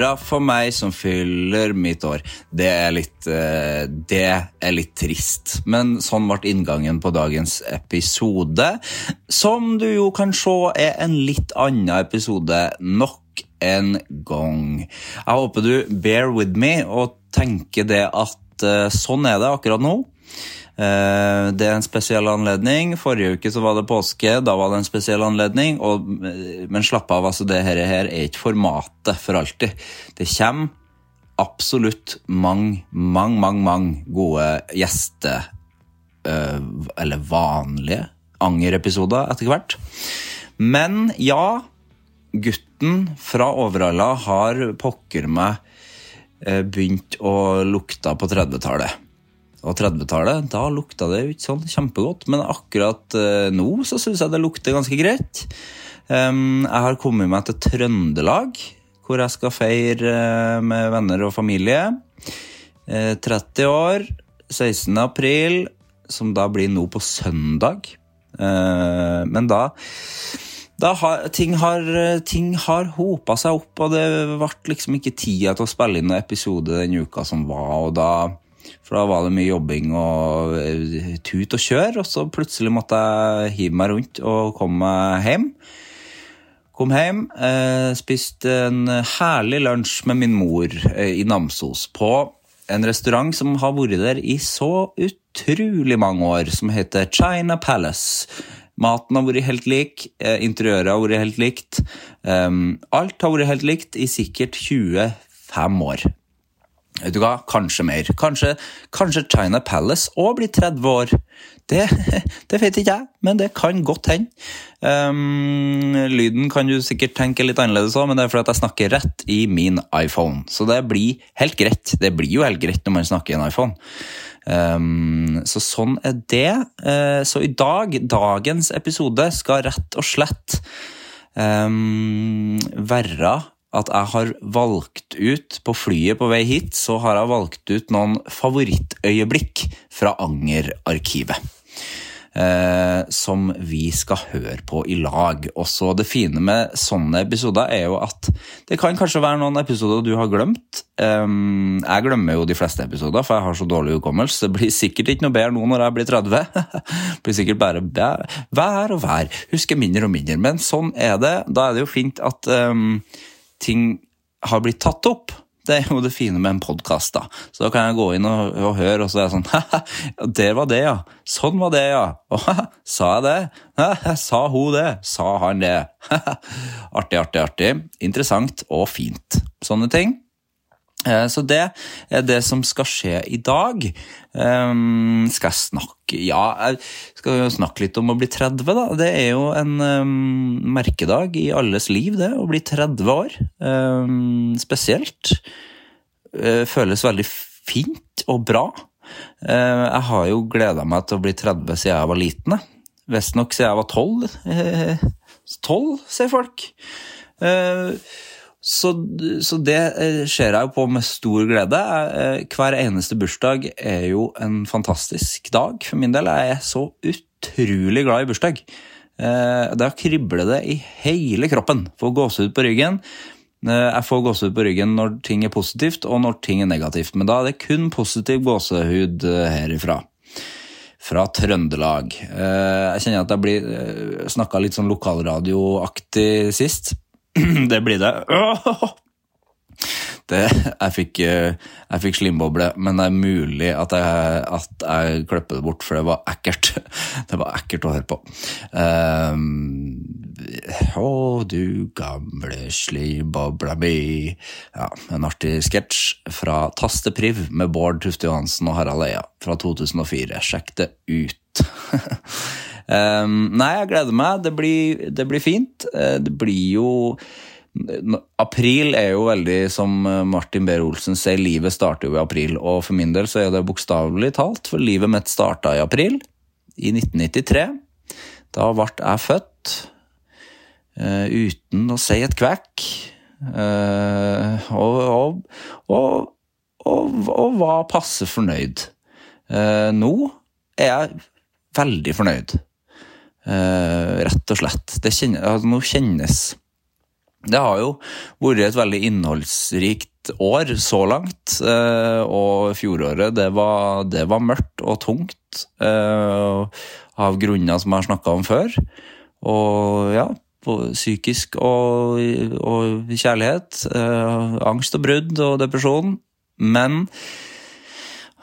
Hurra for meg som fyller mitt år. Det er litt, eh, det er litt trist. Men sånn ble inngangen på dagens episode. Som du jo kan se er en litt annen episode nok en gang. Jeg håper du bear with me og tenker det at eh, sånn er det akkurat nå. Eh, Det er en spesiell anledning. Forrige uke så var det påske, da var det en spesiell anledning. Og, eh, men slapp av, altså det her, her er ikke formatet for alltid. Det kommer absolutt mange, mange, mange, mange gode gjester, eh, eller vanlige angerepisoder etter hvert. Men ja, gutten fra Overhalla har pokker meg begynt å lukte på 30-tallet. Og 30-tallet, da lukta det jo ikke sånn kjempegodt, men akkurat eh, nå så syns jeg det lukter ganske greit. Jeg har kommet meg til Trøndelag, hvor jeg skal feire eh, med venner og familie. Eh, 30 år, 16. april, som da blir nå på søndag. Eh, men da da har, ting har, ting har hopa seg opp, og det ble liksom ikke tida til å spille inn noen episode den uka som var. og da, For da var det mye jobbing og eh, tut og kjør, og så plutselig måtte jeg hive meg rundt og komme hjem. Kom hjem, eh, spiste en herlig lunsj med min mor eh, i Namsos på en restaurant som har vært der i så utrolig mange år, som heter China Palace. Maten har vært helt lik, interiøret har vært helt likt. Um, alt har vært helt likt i sikkert 25 år. Vet du hva? Kanskje mer. Kanskje, kanskje China Palace òg blir 30 år. Det, det vet ikke jeg, men det kan godt hende. Um, lyden kan du sikkert tenke litt annerledes òg, men det er fordi at jeg snakker rett i min iPhone. Så det blir helt greit. Det blir jo helt greit når man snakker i en iPhone. Um, så sånn er det. Uh, så i dag, dagens episode, skal rett og slett um, være at jeg har valgt ut på flyet på vei hit, så har jeg valgt ut noen favorittøyeblikk fra Anger-arkivet. Eh, som vi skal høre på i lag. Også det fine med sånne episoder er jo at det kan kanskje være noen episoder du har glemt. Eh, jeg glemmer jo de fleste episoder, for jeg har så dårlig hukommelse. Det blir sikkert ikke noe bedre nå når jeg blir 30. det blir sikkert bare vær og vær. Husker mindre og mindre. Men sånn er det. Da er det jo fint at um, ting har blitt tatt opp. Det er jo det fine med en podkast. Så da kan jeg gå inn og, og høre, og så er jeg sånn «Haha, Der var det, ja. Sånn var det, ja. Og, sa jeg det? «Haha, sa hun det? Sa han det? artig, artig, artig. Interessant og fint. Sånne ting. Eh, Så det er det som skal skje i dag. Um, skal jeg snakke Ja, jeg skal jo snakke litt om å bli 30, da. Det er jo en um, merkedag i alles liv, det, å bli 30 år. Um, spesielt. Eh, føles veldig fint og bra. Eh, jeg har jo gleda meg til å bli 30 siden jeg var liten. Visstnok siden jeg var 12. eh, Tolv, sier folk. Eh, så, så det eh, ser jeg jo på med stor glede. Eh, Hver eneste bursdag er jo en fantastisk dag for min del. Jeg er så utrolig glad i bursdag. Eh, Da kribler det i hele kroppen. Får gåsehud på ryggen. Jeg får gåsehud på ryggen når ting er positivt, og når ting er negativt. Men da er det kun positiv gåsehud eh, herifra. Fra Trøndelag. Jeg kjenner at jeg blir snakka litt sånn lokalradioaktig sist. Det blir det. Det, jeg, fikk, eh, jeg fikk slimboble, men det er mulig at jeg, at jeg klipper det bort, for det var ekkelt. Det var ekkelt å høre på. Um, å, du gamle slimbobla mi. Ja, en artig sketsj fra Tastepriv med Bård Tufte Johansen og Harald Eia fra 2004. Sjekk det ut. um, nei, jeg gleder meg. Det blir, det blir fint. Eh, Det blir jo April er jo veldig, som Martin Behr-Olsen sier, livet starter jo i april. Og for min del så er det bokstavelig talt, for livet mitt starta i april, i 1993. Da ble jeg født eh, uten å si et kvekk. eh, og, og, og, og, var passe fornøyd. Eh, nå er jeg veldig fornøyd. Eh, rett og slett. Det kjennes, altså, nå kjennes det har jo vært et veldig innholdsrikt år så langt, eh, og fjoråret det var, det var mørkt og tungt eh, av grunner som jeg har snakka om før. Og ja, psykisk og, og kjærlighet. eh, angst og brudd og depresjon. Men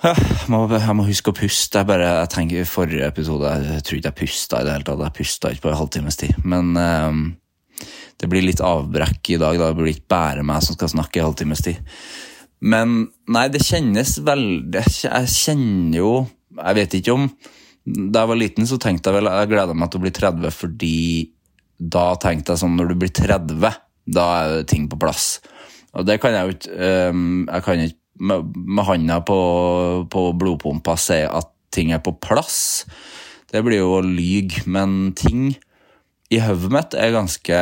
jeg, må, jeg må huske å puste. Jeg, bare, jeg tenker i Forrige episode jeg tror ikke jeg pusta i det hele tatt. Jeg pusta ikke på en halvtimes tid. Men um, det blir litt avbrekk i dag. Da. Det blir ikke bare meg som skal snakke i halvtimes tid. Men nei, det kjennes veldig Jeg kjenner jo Jeg vet ikke om Da jeg var liten, så tenkte jeg vel Jeg gleda meg til å bli 30 fordi da tenkte jeg sånn Når du blir 30, da er ting på plass. Og det kan jeg jo ikke um, Jeg kan ikke med, med handa på, på blodpumpa si at ting er på plass. Det blir jo å lyge, men ting i hodet mitt er ganske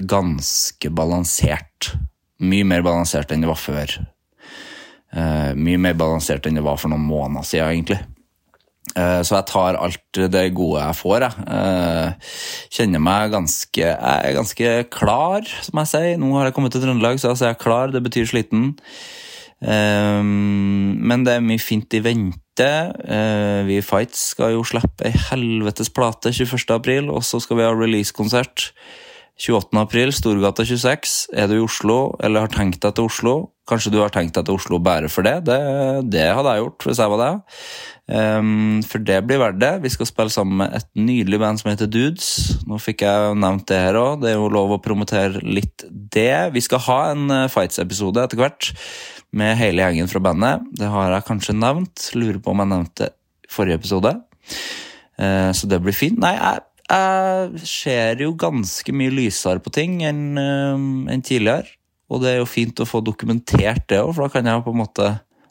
ganske balansert. Mye mer balansert enn det var før. Uh, mye mer balansert enn det var for noen måneder siden, egentlig. Eh, så jeg tar alt det gode jeg får, jeg. Eh, kjenner meg ganske Jeg er ganske klar, som jeg sier. Nå har jeg kommet til Trøndelag, så jeg er klar. Det betyr sliten. Eh, men det er mye fint i vente. Vi i Fights skal jo slippe ei helvetes plate 21. april, og så skal vi ha releasekonsert 28. april, Storgata 26. Er du i Oslo, eller har tenkt deg til Oslo? Kanskje du har tenkt deg til Oslo bare for det? Det, det hadde jeg gjort hvis jeg var deg. Um, for det blir verdt det. Vi skal spille sammen med et nydelig band som heter Dudes. Nå fikk jeg nevnt det her òg. Det er jo lov å promotere litt det. Vi skal ha en uh, Fights-episode etter hvert med hele gjengen fra bandet. Det har jeg kanskje nevnt. Lurer på om jeg nevnte det forrige episode. Uh, så det blir fint. Nei, jeg jeg ser jo ganske mye lysere på ting enn enn tidligere. Og det er jo fint å få dokumentert det òg, for da kan jeg på en måte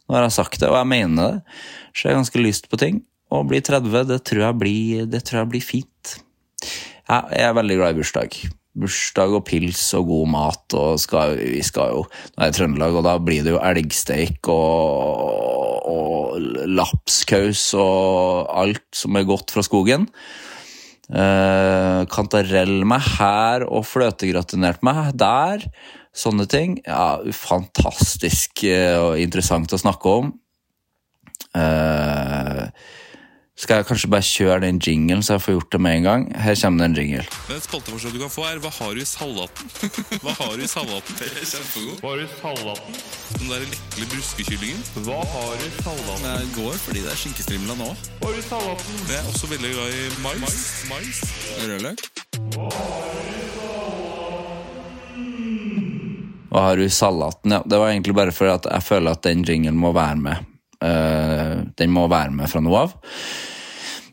Nå har jeg sagt det, og jeg mener det. Så jeg har ganske lyst på ting. Å bli 30, det tror jeg blir, det tror jeg blir fint. Jeg er veldig glad i bursdag. Bursdag og pils og god mat, og skal, vi skal jo Nå er jeg i Trøndelag, og da blir det jo elgsteik og, og lapskaus og alt som er godt fra skogen. Uh, kantarell meg her og fløtegratinert meg der. Sånne ting. Ja, fantastisk uh, og interessant å snakke om. Uh, skal jeg kanskje bare kjøre den jinglen, så jeg får gjort det med en gang? Her kommer det en jingle. Et spalteforslag du kan få er Hva har du i salaten? Hva har du i salaten? Det er kjempegod. Hva har du i salaten? Den der lekle bruskekyllingen. Hva har du i salaten? Jeg går fordi det er skinkestrimla nå. Hva har du i salaten? Jeg er også veldig glad i mais. mais. Rødløk. Hva har du i salaten? Ja, det var egentlig bare for at jeg føler at den jinglen må være med. Uh, den må være med fra nå av.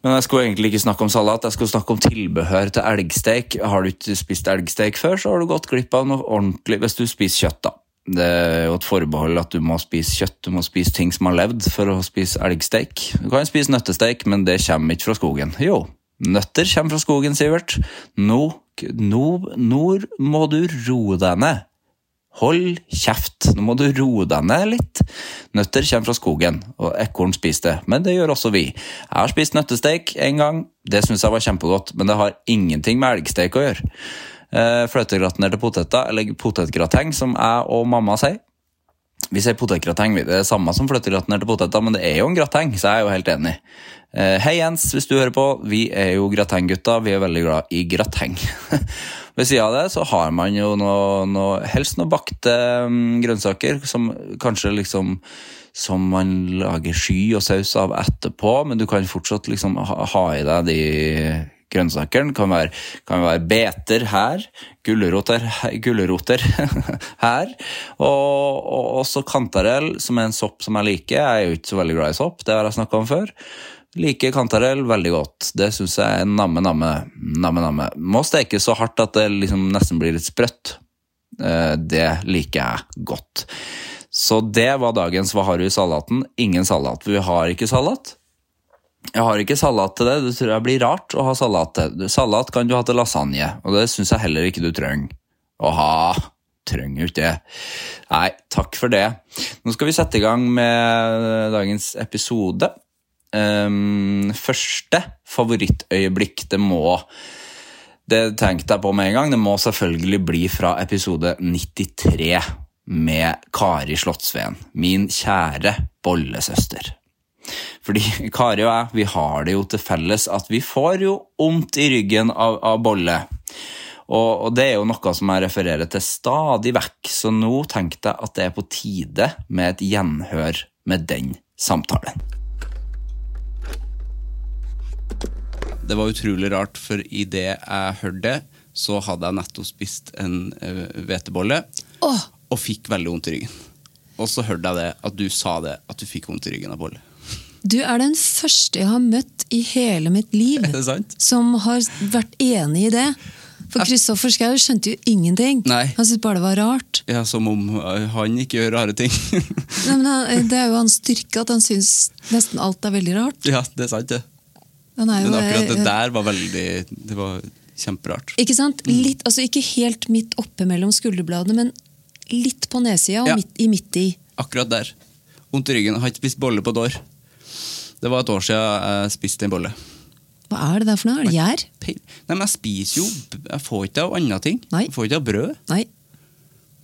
Men jeg skulle egentlig ikke snakke om salat, jeg skulle snakke om tilbehør til elgsteik. Har du ikke spist elgsteik før, så har du gått glipp av noe ordentlig hvis du spiser kjøtt, da. Det er jo et forbehold at du må spise kjøtt, du må spise ting som har levd for å spise elgsteik. Du kan spise nøttesteik, men det kommer ikke fra skogen. Jo, Nøtter kommer fra skogen, Sivert. Nå, nå, nå må du roe deg ned. Hold kjeft, nå må du roe deg ned litt. Nøtter kommer fra skogen, og ekorn spiser det, men det gjør også vi. Jeg har spist nøttesteik en gang, det syns jeg var kjempegodt, men det har ingenting med elgsteik å gjøre. Eh, Fløtegratinerte poteter, eller potetgrateng, som jeg og mamma sier. Vi sier potetgrateng, det er det samme som fløtegratinerte poteter, men det er jo en grateng, så jeg er jo helt enig. Eh, Hei Jens, hvis du hører på. Vi er jo gratenggutta. vi er veldig glad i grateng. Ved siden av det så har man jo noe, noe helst noe bakte mm, grønnsaker, som kanskje liksom som man lager sky og saus av etterpå, men du kan fortsatt liksom ha, ha i deg de grønnsakene. Kan være, kan være beter her, gulroter, gulroter her, og, og også kantarell, som er en sopp som jeg liker. Jeg er jo ikke så veldig glad i sopp, det har jeg snakka om før. Liker kantarell veldig godt. Det syns jeg er namme, namme, namme, namme. Må stekes så hardt at det liksom nesten blir litt sprøtt. Eh, Det liker jeg godt. Så det var dagens Hva har du i salaten? Ingen salat. Vi har ikke salat. Jeg har ikke salat til det. Det tror jeg blir rart å ha salat til. Salat kan du ha til lasagne, og det syns jeg heller ikke du trenger å ha. Trenger ikke det. Nei, takk for det. Nå skal vi sette i gang med dagens episode. Ehm, første favorittøyeblikk, det må Det tenkte jeg på med en gang. Det må selvfølgelig bli fra episode 93 med Kari Slottsveen, min kjære bollesøster. Fordi Kari og jeg, vi har det jo til felles at vi får jo vondt i ryggen av, av bolle. Og, og det er jo noe som jeg refererer til stadig vekk, så nå tenkte jeg at det er på tide med et gjenhør med den samtalen. Det var utrolig rart, for idet jeg hørte det, så hadde jeg nettopp spist en eh, hvetebolle oh. og fikk veldig vondt i ryggen. Og så hørte jeg det, at du sa det, at du fikk vondt i ryggen av bolle. du er den første jeg har møtt i hele mitt liv det som har vært enig i det. For Kristoffer Schou skjønte jo ingenting. Nei. Han syntes bare det var rart. Ja, Som om eh, han ikke gjør rare ting. Nei, men Det er jo hans styrke at han syns nesten alt er veldig rart. ja, det er sant, det. Er jo, Men akkurat det eh, der var veldig Det var kjemperart. Ikke sant? Litt, altså Ikke helt midt oppe mellom skulderbladene, men litt på nedsida og Ja. midt, i midt i. Akkurat der. Vondt i ryggen. Har ikke spist bolle på et år. Det var et år siden jeg spiste en bolle. Hva er det der for noe? Er det gjær? Nei, men Jeg spiser jo Jeg får ikke av andre ting. Nei. Jeg får ikke av brød. Nei.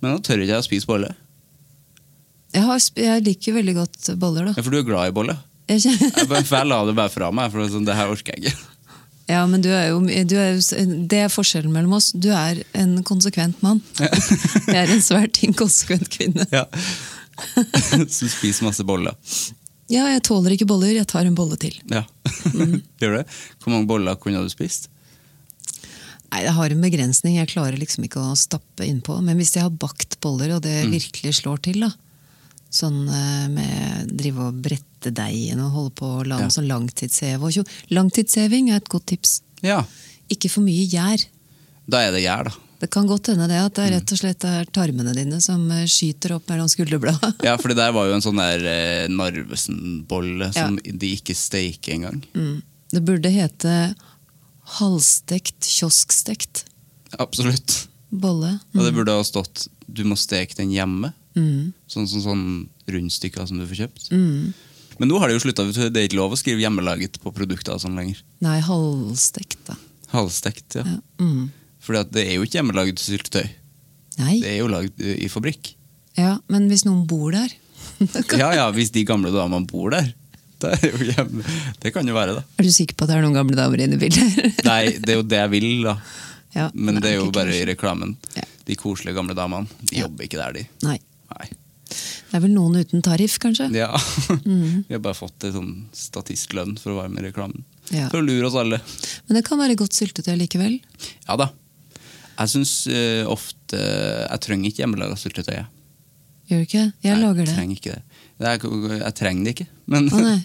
Men nå tør ikke jeg å spise bolle. Jeg, har, jeg liker veldig godt boller, da. Ja. For du er glad i bolle? Jeg Jeg, bare- jeg la det bare fra meg, for det, sånn, det her orker jeg ikke. ja, men du er jo, du er, jo- Det er forskjellen mellom oss. Du er en konsekvent mann. Jeg er en svært inkonsekvent kvinne. Ja. Som spiser masse boller. Ja, jeg tåler ikke boller. Jeg tar en bolle til. Ja. Gjør det? Hvor mange boller kunne du spist? Nei, Jeg har en begrensning. Jeg klarer liksom ikke å stappe innpå. Men hvis jeg har bakt boller, og det Mm. virkelig slår til, da Sånn eh, med drive og brette deigen og holde på å lage Ja. sånn langtidsheve. Langtidsheving er et godt tips. Ja. Ikke for mye gjær. Da er det gjær, da. Det kan godt hende det at det Mm. rett og slett er tarmene dine som eh, skyter opp mellom skulderbladene. Ja, for det der var jo en sånn der eh, Narvesen-bolle som de ikke steiker engang. Det burde hete halvstekt, kioskstekt Absolutt. bolle. Og det burde ha stått 'du må steke den hjemme'. Sånn som sånn rundstykker som du får kjøpt. Men nå har det jo slutta. Det er ikke lov å skrive 'hjemmelaget' på produkter sånn lenger. Nei, halvstekt, da. Halvstekt, ja. Ja. Mm. Fordi det er jo ikke hjemmelaget syltetøy. Nei. Det er jo lagd eh, i fabrikk. Ja, men hvis noen bor der Ja ja, hvis de gamle damene bor der. Det, er jo hjemme. det kan jo være, da. Er du sikker på at det er noen gamle damer inne i bildet? Nei, det er jo det jeg vil, da. Ja, Men det er jo bare i reklamen. Ja. De koselige gamle damene. De jobber ikke der, de. Nei. Det er vel noen uten tariff, kanskje? Ja. Mm. Vi har bare fått en sånn statistlønn for å være med i reklamen. Ja. For å lure oss alle. Men det kan være godt syltetøy likevel. Ja da. Jeg syns uh, ofte Jeg trenger ikke hjemmelaga syltetøy. Gjør du ikke? Jeg lager det. Jeg trenger ikke det. Jeg, jeg trenger det ikke, men Å nei.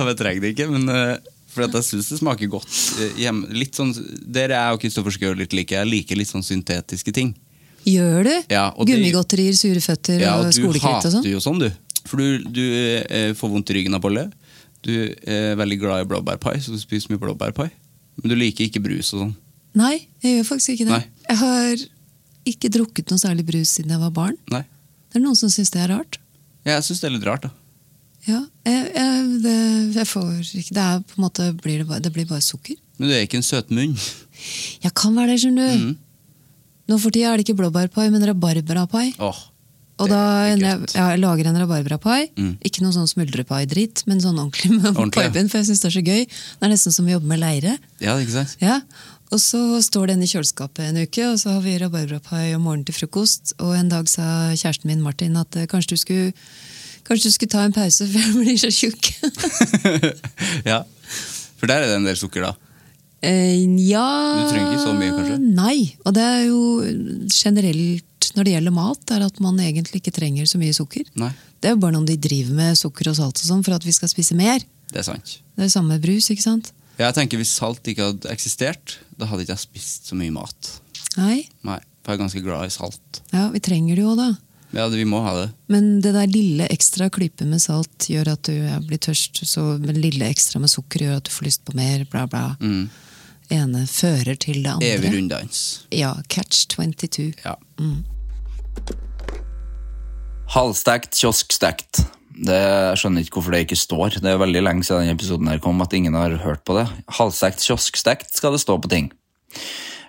Jeg trenger det ikke, men uh, for at jeg syns det smaker godt. Uh, hjemme. Litt sånn, Der er jeg og Kristoffer Schou litt like. Jeg liker litt sånn syntetiske ting. Gjør du? Ja, Gummigodterier, sure føtter Ja, og og du skolekritt og hater sånn? jo sånn, du. For du, du eh, får vondt i ryggen av bolle. Du er veldig glad i blåbærpai, så du spiser mye blåbærpai. Men du liker ikke brus og sånn. Nei, jeg gjør faktisk ikke det. Nei. Jeg har ikke drukket noe særlig brus siden jeg var barn. Nei. Det er noen som syns det er rart. Jeg syns det er litt rart, da. Ja, jeg, jeg, det, jeg får ikke Det er på en måte blir det, bare, det blir bare sukker. Men du er ikke en søtmunn. Jeg kan være det, skjønner du. Mm. Nå for tida er det ikke blåbærpai, men rabarbrapai. Oh, Og da jeg, godt. jeg lager en rabarbrapai. Mm. Ikke noe sånn smuldrepai-dritt, men sånn ordentlig med Ordentlig, for jeg syns det er så gøy. Det er nesten som å jobbe med leire. Ja, ikke sant? Ja. Og så står den i kjøleskapet en uke, og så har vi rabarbrapai om morgenen til frokost. Og en dag sa kjæresten min Martin at eh, kanskje du skulle, kanskje du skulle ta en pause, for jeg blir så tjukk. ja. For der er det en del sukker, da. Eh, ja Du trenger ikke så mye, kanskje? Nei. Og det er jo generelt når det gjelder mat, er at man egentlig ikke trenger så mye sukker. Nei, Det er jo bare noen de driver med sukker og salt og sånn for at vi skal spise mer. det er sant. Det er samme brus, ikke sant? Jeg tenker Hvis salt ikke hadde eksistert, da hadde ikke jeg spist så mye mat. Nei. Nei, For jeg er ganske glad i salt. Ja, vi trenger det jo da. Ja, Vi må ha det. Men det der lille ekstra klypet med salt gjør at du blir tørst. Så lille ekstra med sukker gjør at du får lyst på mer. bla bla. Mm. Ene fører til det andre. Evig runddans. Ja, catch 22. Ja. Halvstekt, kioskstekt. Det, jeg skjønner ikke hvorfor det ikke står. Det er veldig lenge siden denne episoden her kom at ingen har hørt på det. Halvstekt, kioskstekt skal det stå på ting.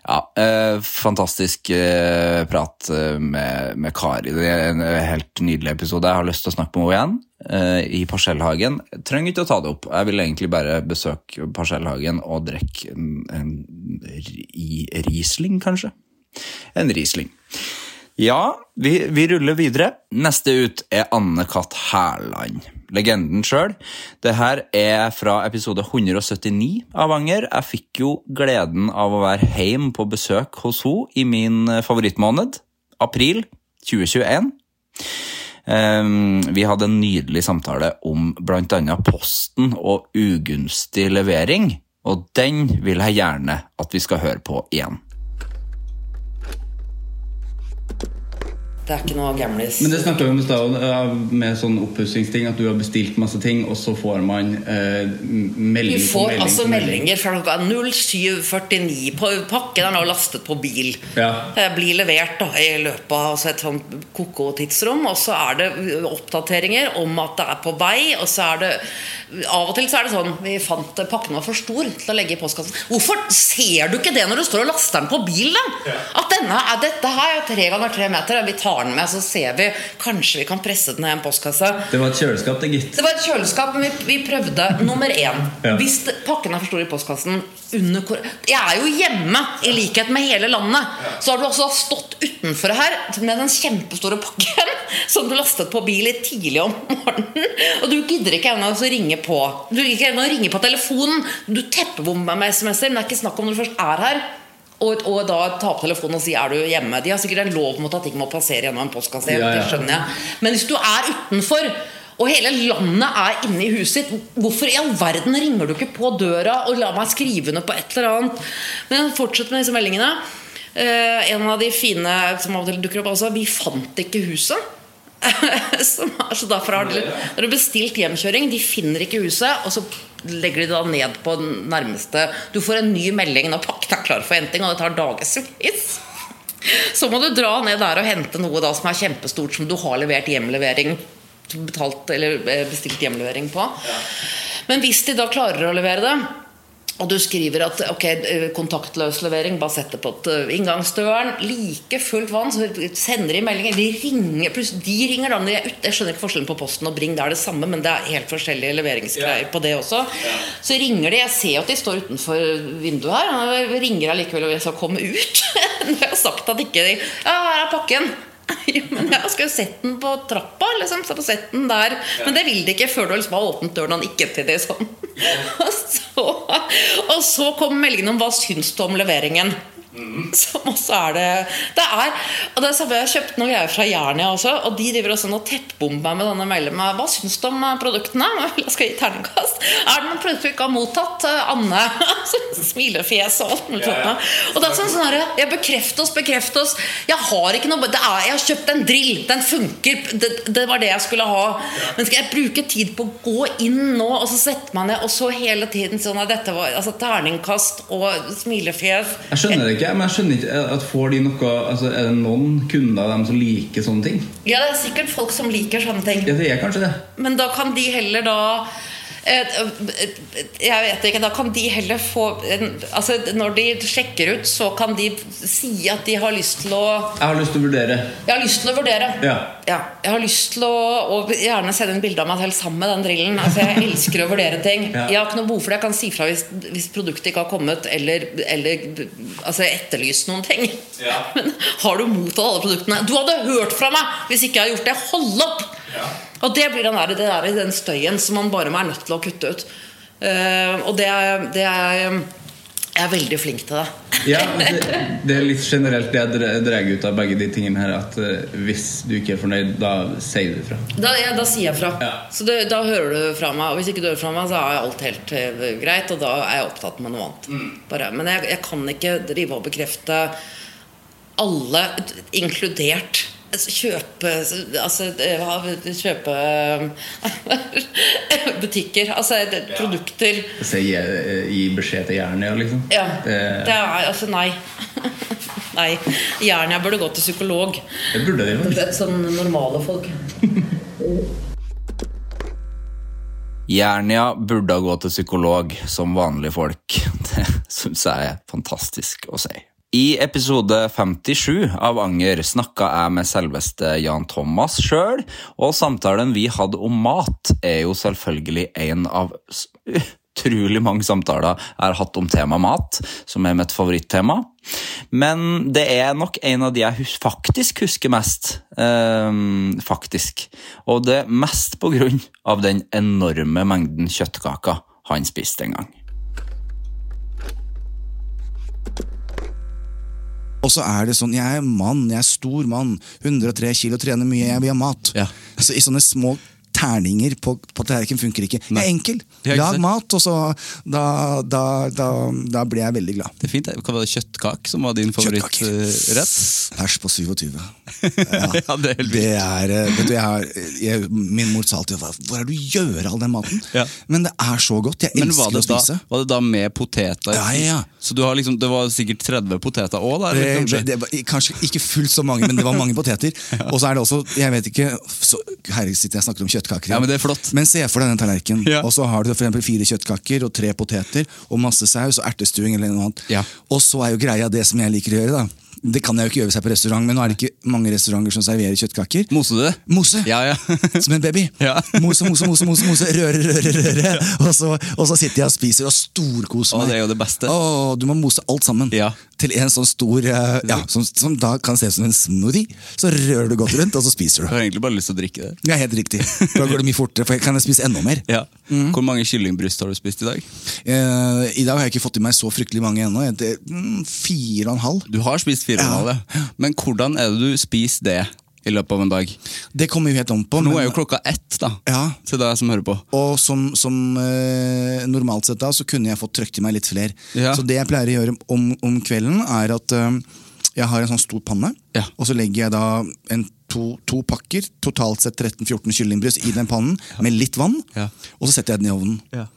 Ja, eh, fantastisk eh, prat eh, med, med Kari. Det er en eh, helt nydelig episode. Jeg har lyst til å snakke med henne igjen eh, i Parsellhagen. Jeg trenger ikke å ta det opp. Jeg vil egentlig bare besøke Parsellhagen og drikke en, en ri- Riesling, kanskje. En Riesling. Ja, vi, vi ruller videre. Neste ut er Anne-Kat. Hærland. Legenden sjøl. Det her er fra episode 179 av Anger. Jeg fikk jo gleden av å være hjemme på besøk hos henne i min eh, favorittmåned, april 2021. Ehm, vi hadde en nydelig samtale om bl.a. Posten og ugunstig levering, og den vil jeg gjerne at vi skal høre på igjen. Det er ikke noe gamlis. Men det snakka vi om i stad, med sånn oppussingsting. At du har bestilt masse ting, og så får man eh, melding Vi på får melding altså meldinger fra klokka 07.49. På Pakken er nå lastet på bil. Ja. Det blir levert da, i løpet av altså et sånt ko-ko tidsrom. Og så er det oppdateringer om at det er på vei. Og så er det Av og til så er det sånn Vi fant pakken var for stor til å legge i postkassen. Hvorfor ser du ikke det når du står og laster den på bilen? Ja. At denne er, dette her er tre ganger tre meter. Vi tar den med, så ser vi Kanskje vi kan presse den i en postkasse. Det var et kjøleskap, det, gitt. Det var et kjøleskap, men vi, vi prøvde nummer én. Ja. Hvis pakken er for stor i postkassen under Jeg er jo hjemme, i likhet med hele landet. Så har du også stått utenfor her med den kjempestore pakken som du lastet på bil litt tidlig om morgenen. Og du gidder ikke engang å ringe på. Du gidder ikke engang å ringe på telefonen. Du teppebomber med SMS-er, men det er ikke snakk om når du først er her. Og, og da ta opp telefonen og si 'er du hjemme'? De har sikkert en lov mot at ting må passere gjennom en postkasse. Ja, ja. Det skjønner jeg. Men hvis du er utenfor, og hele landet er inne i huset ditt, hvorfor i all verden ringer du ikke på døra og lar meg skrive under på et eller annet? Men fortsett med disse meldingene. Uh, en av de fine som av og til dukker opp, altså 'Vi fant ikke huset'. Så derfor har de, Når du har bestilt hjemkjøring, de finner ikke huset, og så legger de da ned på den nærmeste. Du får en ny melding når pakken er klar for henting, og det tar dagevis. Så må du dra ned der og hente noe da som er kjempestort, som du har levert hjemlevering betalt, eller eh, bestilt hjemlevering på. Men hvis de da klarer å levere det, og du skriver at ok, eh, kontaktløs levering, bare sett det på eh, inngangsdøren Like fullt vann, så sender de meldinger. De ringer, pluss de ringer da de er ute. Jeg skjønner ikke forskjellen på Posten og Bring, det er det samme, men det er helt forskjellige leveringsgreier på det også. Så ringer de. Jeg ser at de står utenfor vinduet her. og ringer allikevel og jeg skal komme ut. Når jeg har sagt at ikke de Ja, her er pakken. Men jeg skulle jo sett den på trappa. Liksom, så sett den der Men det vil de ikke før du liksom har åpnet døren og nikket til det sånn. Og så, og så kom meldingen om hva syns du om leveringen. Som også er det Det er Og det er samme, Jeg har kjøpt noen greier fra Jernia også, og de driver også og tettbomber med denne mailen med Hva syns du om eh, produktene? Jeg skal gi terningkast. Er det noen produkter du ikke har mottatt? Eh, Anne. Smilefjes og alt mulig sånt. noe. Og det er sånn sånn her, jeg Bekreft oss, bekreft oss. Jeg har ikke noe det er, Jeg har kjøpt en drill. Den funker. Det, det var det jeg skulle ha. Men skal jeg bruke tid på å gå inn nå og så setter man ned og så hele tiden sånn at dette var altså, terningkast og smilefjes? Jeg skjønner det ikke, men jeg skjønner ikke at får de noe altså, Er det noen kunder av dem som liker sånne ting? Ja, det er sikkert folk som liker sånne ting. Ja, det er kanskje det. Men da kan de heller da jeg vet ikke, Da kan de heller få altså Når de sjekker ut, så kan de si at de har lyst til å Jeg har lyst til å vurdere. Jeg har lyst til å vurdere. Ja. Ja, jeg har lyst til å og gjerne sende en bilde av meg selv sammen med den drillen. Altså, jeg elsker å vurdere ting. Ja. Jeg har ikke noe behov for det. Jeg kan si fra hvis, hvis produktet ikke har kommet, eller, eller altså, etterlyst noen ting. Men har du mottatt alle produktene? Du hadde hørt fra meg hvis ikke jeg har gjort det! Hold opp! Og det blir den, der, det der, den støyen som man bare er nødt til å kutte ut. Uh, og det er, det er Jeg er veldig flink til det. Ja, det, det er litt generelt det jeg drar ut av begge de tingene her. At uh, hvis du ikke er fornøyd, da sier du fra. Da, ja, da sier jeg fra. Ja. Så det, da hører du fra meg. Og hvis ikke du hører fra meg, så er alt helt uh, greit. Og da er jeg opptatt med noe annet. Mm. Bare. Men jeg, jeg kan ikke drive og bekrefte alle, inkludert kjøpe Altså eh, kjøpe butikker. Altså produkter. Så gi, gi beskjed til Jernia, liksom. Ja. Det, Det er altså nei. nei. Jernia burde gå til psykolog. det burde de jo. sånn normale folk. Jernia burde gå til psykolog som vanlige folk. Det syns jeg er fantastisk å si. I episode 57 av Anger snakka jeg med selveste Jan Thomas sjøl, og samtalen vi hadde om mat, er jo selvfølgelig en av utrolig mange samtaler jeg har hatt om tema mat, som er mitt favorittema. Men det er nok en av de jeg faktisk husker mest. ehm, faktisk. Og det mest på grunn av den enorme mengden kjøttkaker han spiste en gang. Og så er det sånn, jeg er mann, jeg er stor mann, 103 kilo, trener mye, jeg vil ha mat. Ja. Så I sånne små terninger på, på tallerkenen funker ikke. Jeg er enkel. Lag mat, og så da, da, da, da blir jeg veldig glad. Det er fint. Hva var det kjøttkake som var din favorittrett? Pers på 27. Ja, det er helt Det er, eh, vet du, jeg har, jeg, Min mor sa alltid "Hva- Hvor er det du gjør all den maten? Ja. Men det er så godt. Jeg elsker å spise. var det da med poteter? Ja, ja, ja. Så du har liksom, det var sikkert 30 poteter òg? Kanskje? det, det var kanskje ikke fullt så mange, men det var mange poteter. Og så er det også, jeg vet ikke så, Herregud, sitter jeg og snakker om kjøttkaker. Ja, men det er flott. Men se for deg den tallerkenen. Ja. Og så har du for eksempel fire kjøttkaker og tre poteter og masse saus og ertestuing eller noe annet. Ja. Og så er jo greia det som jeg liker å gjøre. da Det kan jeg jo ikke gjøre hvis jeg er på restaurant, men nå er det ikke mange restauranter som serverer kjøttkaker. Mose du det? Mose! Ja, ja. Som en baby. Ja. Mose, mose, mose, mose, mose, røre, røre, røre. Og så, og så sitter jeg og spiser og storkoser meg. Å, det er jo det beste. Å, du må mose alt sammen Ja. Til en sånn stor eh, ja, som, som da kan se ut som en smoothie. Så rører du godt rundt, og så spiser Jeg du. har egentlig bare lyst til å drikke det. Er helt riktig. Da går det mye fortere, for jeg kan spise enda mer. Ja. Mm. Hvor mange kyllingbryst har du spist i dag? Eh, I dag har jeg ikke fått i meg så fryktelig mange ennå. Mm, Fire og en halv. Du har spist fire og en halv, ja. Men hvordan er det du spiser det i løpet av en dag? Det kommer jo helt om på. Nå men- er jo klokka ett, da. Ja, Til deg som hører på. Og som, som eh, normalt sett da, så kunne jeg fått trøkt i meg litt flere. Ja. Så det jeg pleier å gjøre om, om kvelden, er at eh, jeg har en sånn stor panne, Ja. og så legger jeg da en to, to pakker, totalt sett 13-14 kyllingbryst i den pannen, med litt vann, Ja. og så setter jeg den i ovnen. Ja.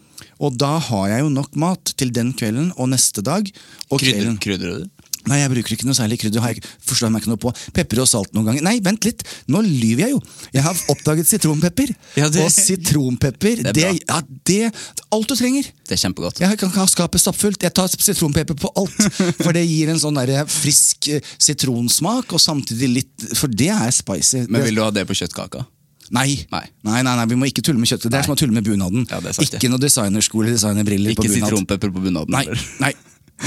Og da har jeg jo nok mat til den kvelden og neste dag. Og Krydder, krydrer du det? Nei, jeg bruker ikke noe særlig krydder. Har jeg ikke- forstår meg ikke noe på. Pepper og salt noen ganger. Nei, vent litt! Nå lyver jeg jo! Jeg har oppdaget sitronpepper. Ja, det- Og sitronpepper, Det er det, ja, det Alt du trenger! Det er kjempegodt. Jeg kan ha skapet stappfullt. Jeg tar sitronpepper på alt. For det gir en sånn der frisk eh, sitronsmak, og samtidig litt For det er spicy. Men vil du ha det på kjøttkaka? Nei. Nei. Nei, nei, nei, vi må ikke tulle med kjøttet. Det er som å tulle med bunaden. Ja, ikke noe designersko eller designerbriller på Ikke sitronpepper på bunaden? Nei, nei.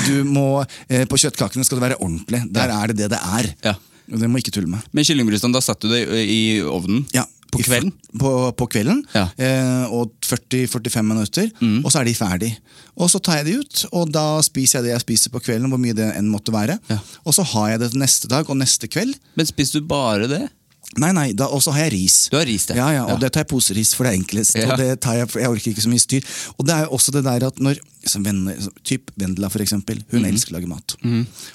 Du må, eh, på kjøttkakene skal det være ordentlig. Der er det det det er. Ja. Og Det må ikke tulle med. Men kyllingbrystene, da satt du det i i ovnen? Ja, På kvelden? På, på kvelden. Ja. Eh, og 40-45 minutter. Mm. Og så er de ferdig. Og så tar jeg de ut, og da spiser jeg det jeg spiser på kvelden. hvor mye det enn måtte være. Og så har jeg det neste dag og neste kveld. Men spiser du bare det? Nei, nei, da, og så har jeg ris. Du har ris, det. Ja, ja, og Ja. det tar jeg poseris, for det er enklest. Ja. Og det tar jeg, for jeg orker ikke så mye styr. Og det er jo også det der at når som venner, Typ Vendela, for eksempel. Hun mm. elsker å lage mat.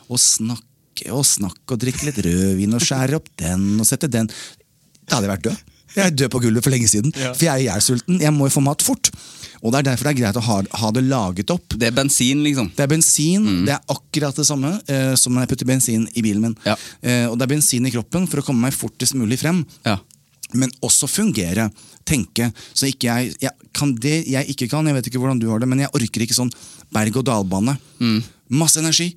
Og snakke og snakke og drikke litt rødvin og skjære opp den og sette den. Da hadde jeg vært død. Jeg er død på gulvet for lenge siden. Ja. For jeg er sulten. Jeg må jo få mat fort. Og det er derfor det er greit å ha, ha det laget opp. Det er bensin, liksom. Det er bensin. Mm. Det er akkurat det samme eh, som når jeg putter bensin i bilen min. Eh, og det er bensin i kroppen for å komme meg fortest mulig frem. Men også fungere, tenke. Så ikke jeg, jeg kan det jeg ikke kan, jeg vet ikke hvordan du har det, men jeg orker ikke sånn berg-og-dal-bane. Masse energi.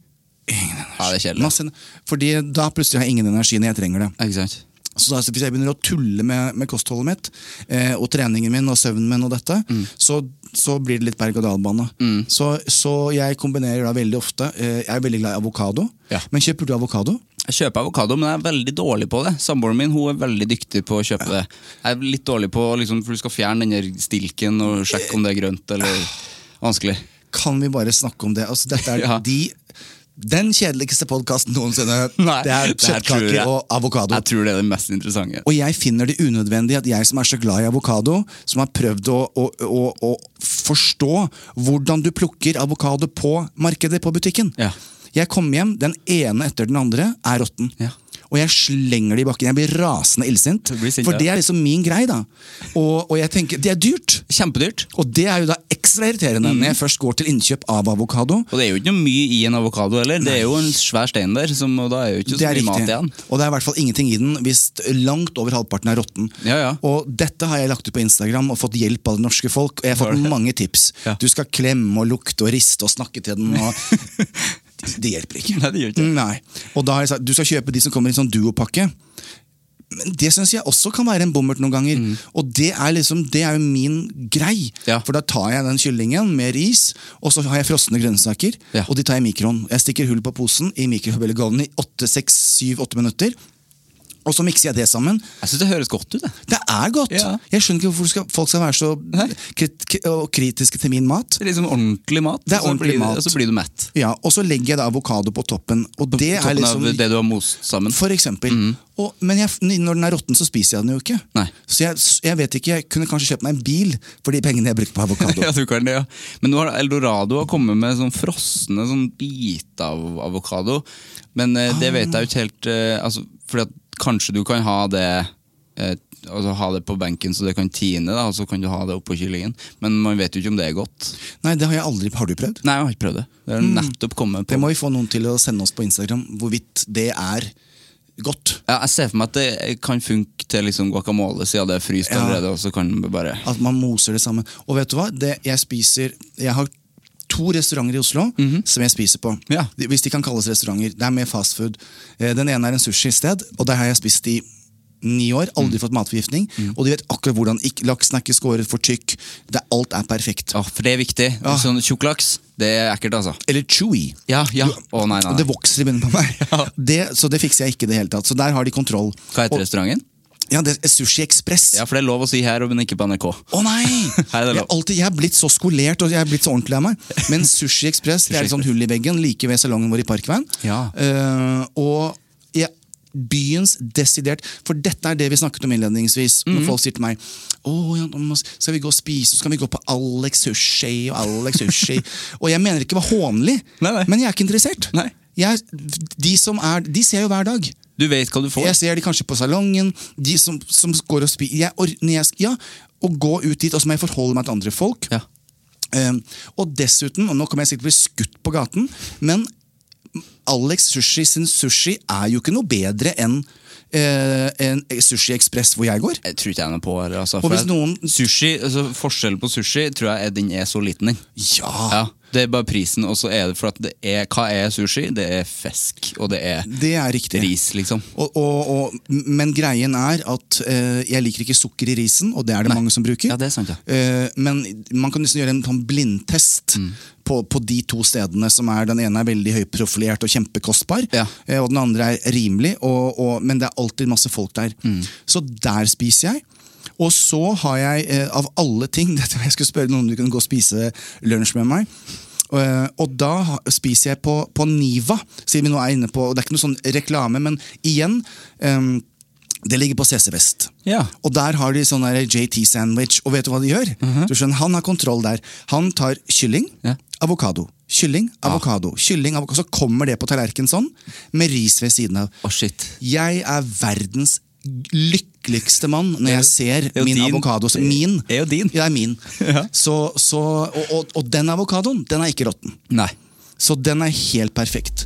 Ingen energi. Mm. Ja, det er kjedelig. Masse, fordi da plutselig har jeg ingen energi når jeg trenger det. Sant? Så Hvis jeg begynner å tulle med, med kostholdet mitt, eh, og treningen min og søvnen min, og dette, Mm. så, så blir det litt berg-og-dal-bane. Så, så jeg kombinerer da veldig ofte eh, Jeg er veldig glad i avokado. Men kjøper du avokado? Jeg kjøper avokado, men jeg er veldig dårlig på det. Samboeren min hun er veldig dyktig på å kjøpe det. Jeg er litt dårlig på liksom, for du skal fjerne den stilken og sjekke om det er grønt eller vanskelig. Kan vi bare snakke om det? Altså, dette er Ja. de, den kjedeligste podkasten noensinne. Nei, det er kjøttkaker og avokado. Jeg tror det er det mest interessante. Og jeg finner det unødvendig at jeg som er så glad i avokado, som har prøvd å, å, å, å forstå hvordan du plukker avokado på markedet, på butikken. Jeg kom hjem, den ene etter den andre er råtten. Og jeg slenger det i bakken. Jeg blir rasende illsint. For det er liksom min greie, da. Og, og jeg tenker, det er dyrt. Kjempedyrt. Og det er jo da ekstra irriterende når jeg først går til innkjøp av avokado. Og det er jo ikke noe mye i en avokado heller. Det er jo en svær stein der, som, og da er jo ikke så mye mat igjen. Og det er i hvert fall ingenting i den hvis langt over halvparten er råtten. Og dette har jeg lagt ut på Instagram og fått hjelp av det norske folk. Og jeg har fått mange tips. Du skal klemme og lukte og riste og snakke til den. Og det, hjelper ikke. Nei, det gjør ikke. Nei. Og da har jeg sagt du skal kjøpe de som kommer i en sånn duopakke. Men det syns jeg også kan være en bommert noen ganger. Mm. Og det er liksom, det er jo min grei. For da tar jeg den kyllingen med ris, og så har jeg frosne grønnsaker. Og de tar jeg i mikroen. Jeg stikker hull på posen i mikrobølgeovnen i 8-6-7-8 minutter. Og så mikser jeg det sammen. Jeg synes Det høres godt ut. Det, det er godt. Jeg skjønner ikke hvorfor skal, folk skal være så krit kritiske til min mat. Det er liksom ordentlig mat. Det er ordentlig mat. Og så blir du mett. Ja, Og så legger jeg da avokado på toppen. Og det er Toppen liksom av det du har most sammen. For eksempel. Og, men jeg, når den er råtten, så spiser jeg den jo ikke. Nei. Så jeg, jeg vet ikke, jeg kunne kanskje kjøpt meg en bil for de pengene jeg brukte på avokado. ja, du kan det, ja. Men nå har Eldorado kommet med sånn frosne sånn biter av avokado. Men eh, det vet jeg jo ikke helt eh, altså, Fordi at kanskje du kan ha det eh, altså ha det på benken så det kan tine, da, og så kan du ha det oppå kyllingen. Men man vet jo ikke om det er godt. Nei, det har jeg aldri Har du prøvd? Nei, jeg har ikke prøvd det. Det er Mm. nettopp kommet på. Det må vi få noen til å sende oss på Instagram, hvorvidt det er godt. Ja, jeg ser for meg at det kan funke til liksom guacamole, siden det er fryst Ja. allerede. og så kan man bare... At man moser det sammen. Og vet du hva? Det jeg spiser Jeg har to restauranter i Oslo som jeg spiser på. Ja. Hvis de kan kalles restauranter. Det er med fastfood. Eh, Den ene er en sushisted, og der har jeg spist i ni år. Aldri fått matforgiftning. Og de vet akkurat hvordan ikke, laksen er ikke skåret for tykk. Det, alt er perfekt. For det er viktig. Sånn tjukk laks, det er ekkelt, altså. Eller chewy. Ja, ja. Å, nei, nei, nei. det vokser i munnen på meg. Det, så det fikser jeg ikke i det hele tatt. Så der har de kontroll. Hva heter Og- restauranten? Ja, det er Sushi Ekspress. Ja, for det er lov å si her, men ikke på NRK. Å nei! Her er det Jeg, lov. er alltid, jeg er blitt så skolert og jeg er blitt så ordentlig av meg. Men Sushi Ekspress er et sånt hull i veggen like ved salongen vår i Parkveien. Ja. Uh, og jeg, byens desidert For dette er det vi snakket om innledningsvis. Når Mhm. folk sier til meg oh, ja, skal vi gå og spise, så skal vi gå på Alex Sushi og Alex Sushi. og jeg mener ikke det var hånlig, men jeg er ikke interessert. Jeg, de som er, de ser jo hver dag. Du vet hva du får. Jeg ser de kanskje på salongen. De som, som går og spiser Ja, å gå ut dit, og så må jeg forholde meg til andre folk. Um, og dessuten, og nå kommer jeg sikkert til å bli skutt på gaten, men Alex Sushi sin sushi er jo ikke noe bedre enn eh, en Sushi Ekspress hvor jeg går. Jeg tror ikke jeg er noe på det. Altså, Og noen- sushi, altså, Forskjellen på sushi tror jeg er den er så liten. Den. Ja. Det er bare prisen, og så er det for at det er Hva er sushi? Det er fisk, og det er Det er ris, liksom. Og, og, og, men greien er at uh, jeg liker ikke sukker i risen, og det er det mange som bruker. Ja, det er sant, ja. Uh, men man kan nesten gjøre en sånn blindtest Mm. på, på de to stedene. som er Den ene er veldig høyprofilert og kjempekostbar, eh, og den andre er rimelig, og, og, men det er alltid masse folk der. Mm. Så der spiser jeg. Og så har jeg, av alle ting dette Jeg skulle spørre noen om du kunne gå og spise lunsj med meg. Eh, og da spiser jeg på, på Niva, siden vi nå er inne på Det er ikke noe sånn reklame, men igjen Um, Det ligger på CC Vest. Og der har de sånn JT-sandwich, og vet du hva de gjør? du skjønner, Han har kontroll der. Han tar kylling, avokado. Kylling, avokado, kylling, avokado. Så kommer det på tallerkenen sånn, med ris ved siden av. Jeg er verdens lykkeligste mann når jeg ser er min avokado. Min. er jo din. Ja, er min. Så, så, og, og, og den avokadoen, den er ikke råtten. Nei. Så den er helt perfekt.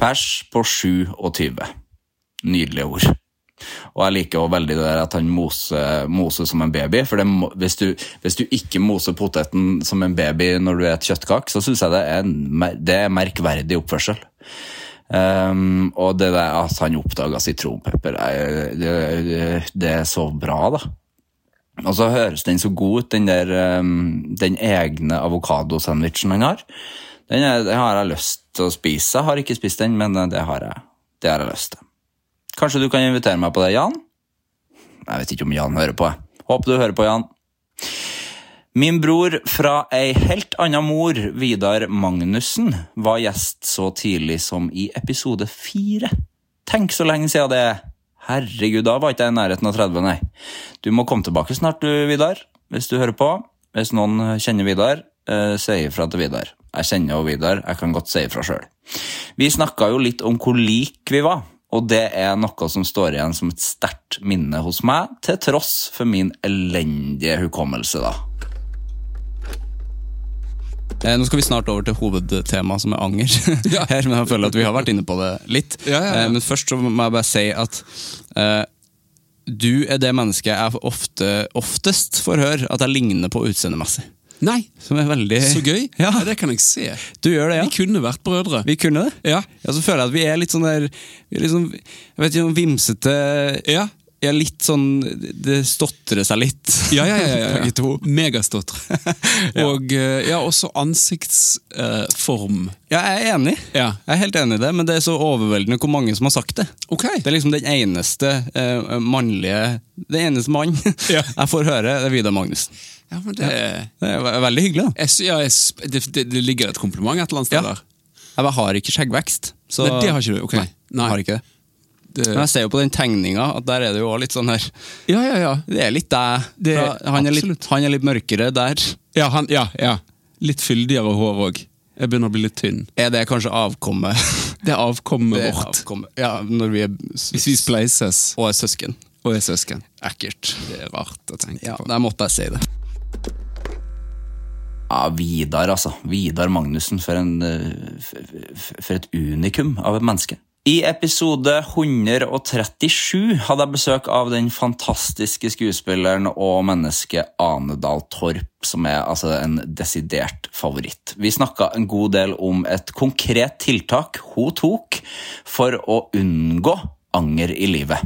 Pers på 27. Nydelige ord. Og jeg liker også veldig det der at han moser, moser som en baby. For det, hvis, du, hvis du ikke moser poteten som en baby når du et kjøttkake, så syns jeg det er, det er merkverdig oppførsel. Um, og det der at han oppdaga sitronpepper, er- det, det er så bra, da. Og så høres den så god ut, den der um, den egne avokadosandwichen han har. Den, er, den har jeg lyst til å spise. Jeg har ikke spist den, men det har jeg, det har jeg lyst til. Kanskje du kan invitere meg på det, Jan? Jeg vet ikke om Jan hører på. Håper du hører på, Jan. Min bror fra ei helt anna mor, Vidar Magnussen, var gjest så tidlig som i episode fire. Tenk så lenge siden det er. Herregud, da var ikke jeg i nærheten av 30, nei. Du må komme tilbake snart, du, Vidar, hvis du hører på. Hvis noen kjenner Vidar, eh, si ifra til Vidar. Jeg kjenner jo Vidar, jeg kan godt si ifra sjøl. Vi snakka jo litt om hvor like vi var, og det er noe som står igjen som et sterkt minne hos meg, til tross for min elendige hukommelse, da. Eh, nå skal vi snart over til hovedtemaet, som er anger. Her, men jeg føler at vi har vært inne på det litt. Ja, ja, ja. Eh, men først så må jeg bare si at eh, du er det mennesket jeg ofte, oftest får høre at jeg ligner på utseendemessig. Nei, Som er veldig så gøy. Ja. Det kan jeg se. Du gjør det, ja? Vi kunne vært brødre. Vi kunne det? Ja. Ja, så føler jeg at vi er litt sånn der er sånn, Jeg vet ikke, noen vimsete Ja. Ja, litt sånn Det stotrer seg litt. Ja, ja, ja. ja, ja. Megastotre. Og eh, ja, også ansiktsform. Ja, jeg er enig. Ja. Jeg er helt enig i det, men det er så overveldende hvor mange som har sagt det. Ok. Det er liksom den eneste eh, mannlige Det eneste mann Ja. jeg får høre, det er Vidar Magnussen. Ja, men det, Det er veldig hyggelig. da. jeg, ja, jeg, det, det, det ligger et kompliment et eller annet sted Ja. der. Jeg har ikke skjeggvekst. Så, Nei, det har ikke du, ok. Nei, Nei. har ikke det. Det, Men jeg ser jo på den tegninga at der er det jo òg litt sånn her ja, ja, ja. Det er litt deg. Han, er litt, han er litt mørkere der. Ja, han, ja, ja. Litt fyldigere hår òg. Jeg begynner å bli litt tynn. Er det kanskje avkommet? Det er avkommet vårt. avkommet. Ja, når vi er Hvis vi spleises og er søsken. og er søsken. Ekkelt. Det er rart å tenke Ja, på. der måtte jeg si det. Ja, Vidar, altså. Vidar Magnussen, for, en, eh, for et unikum av et menneske. I episode 137 hadde jeg besøk av den fantastiske skuespilleren og mennesket Ane Dahl Torp, som er altså en desidert favoritt. Vi snakka en god del om et konkret tiltak hun tok for å unngå anger i livet.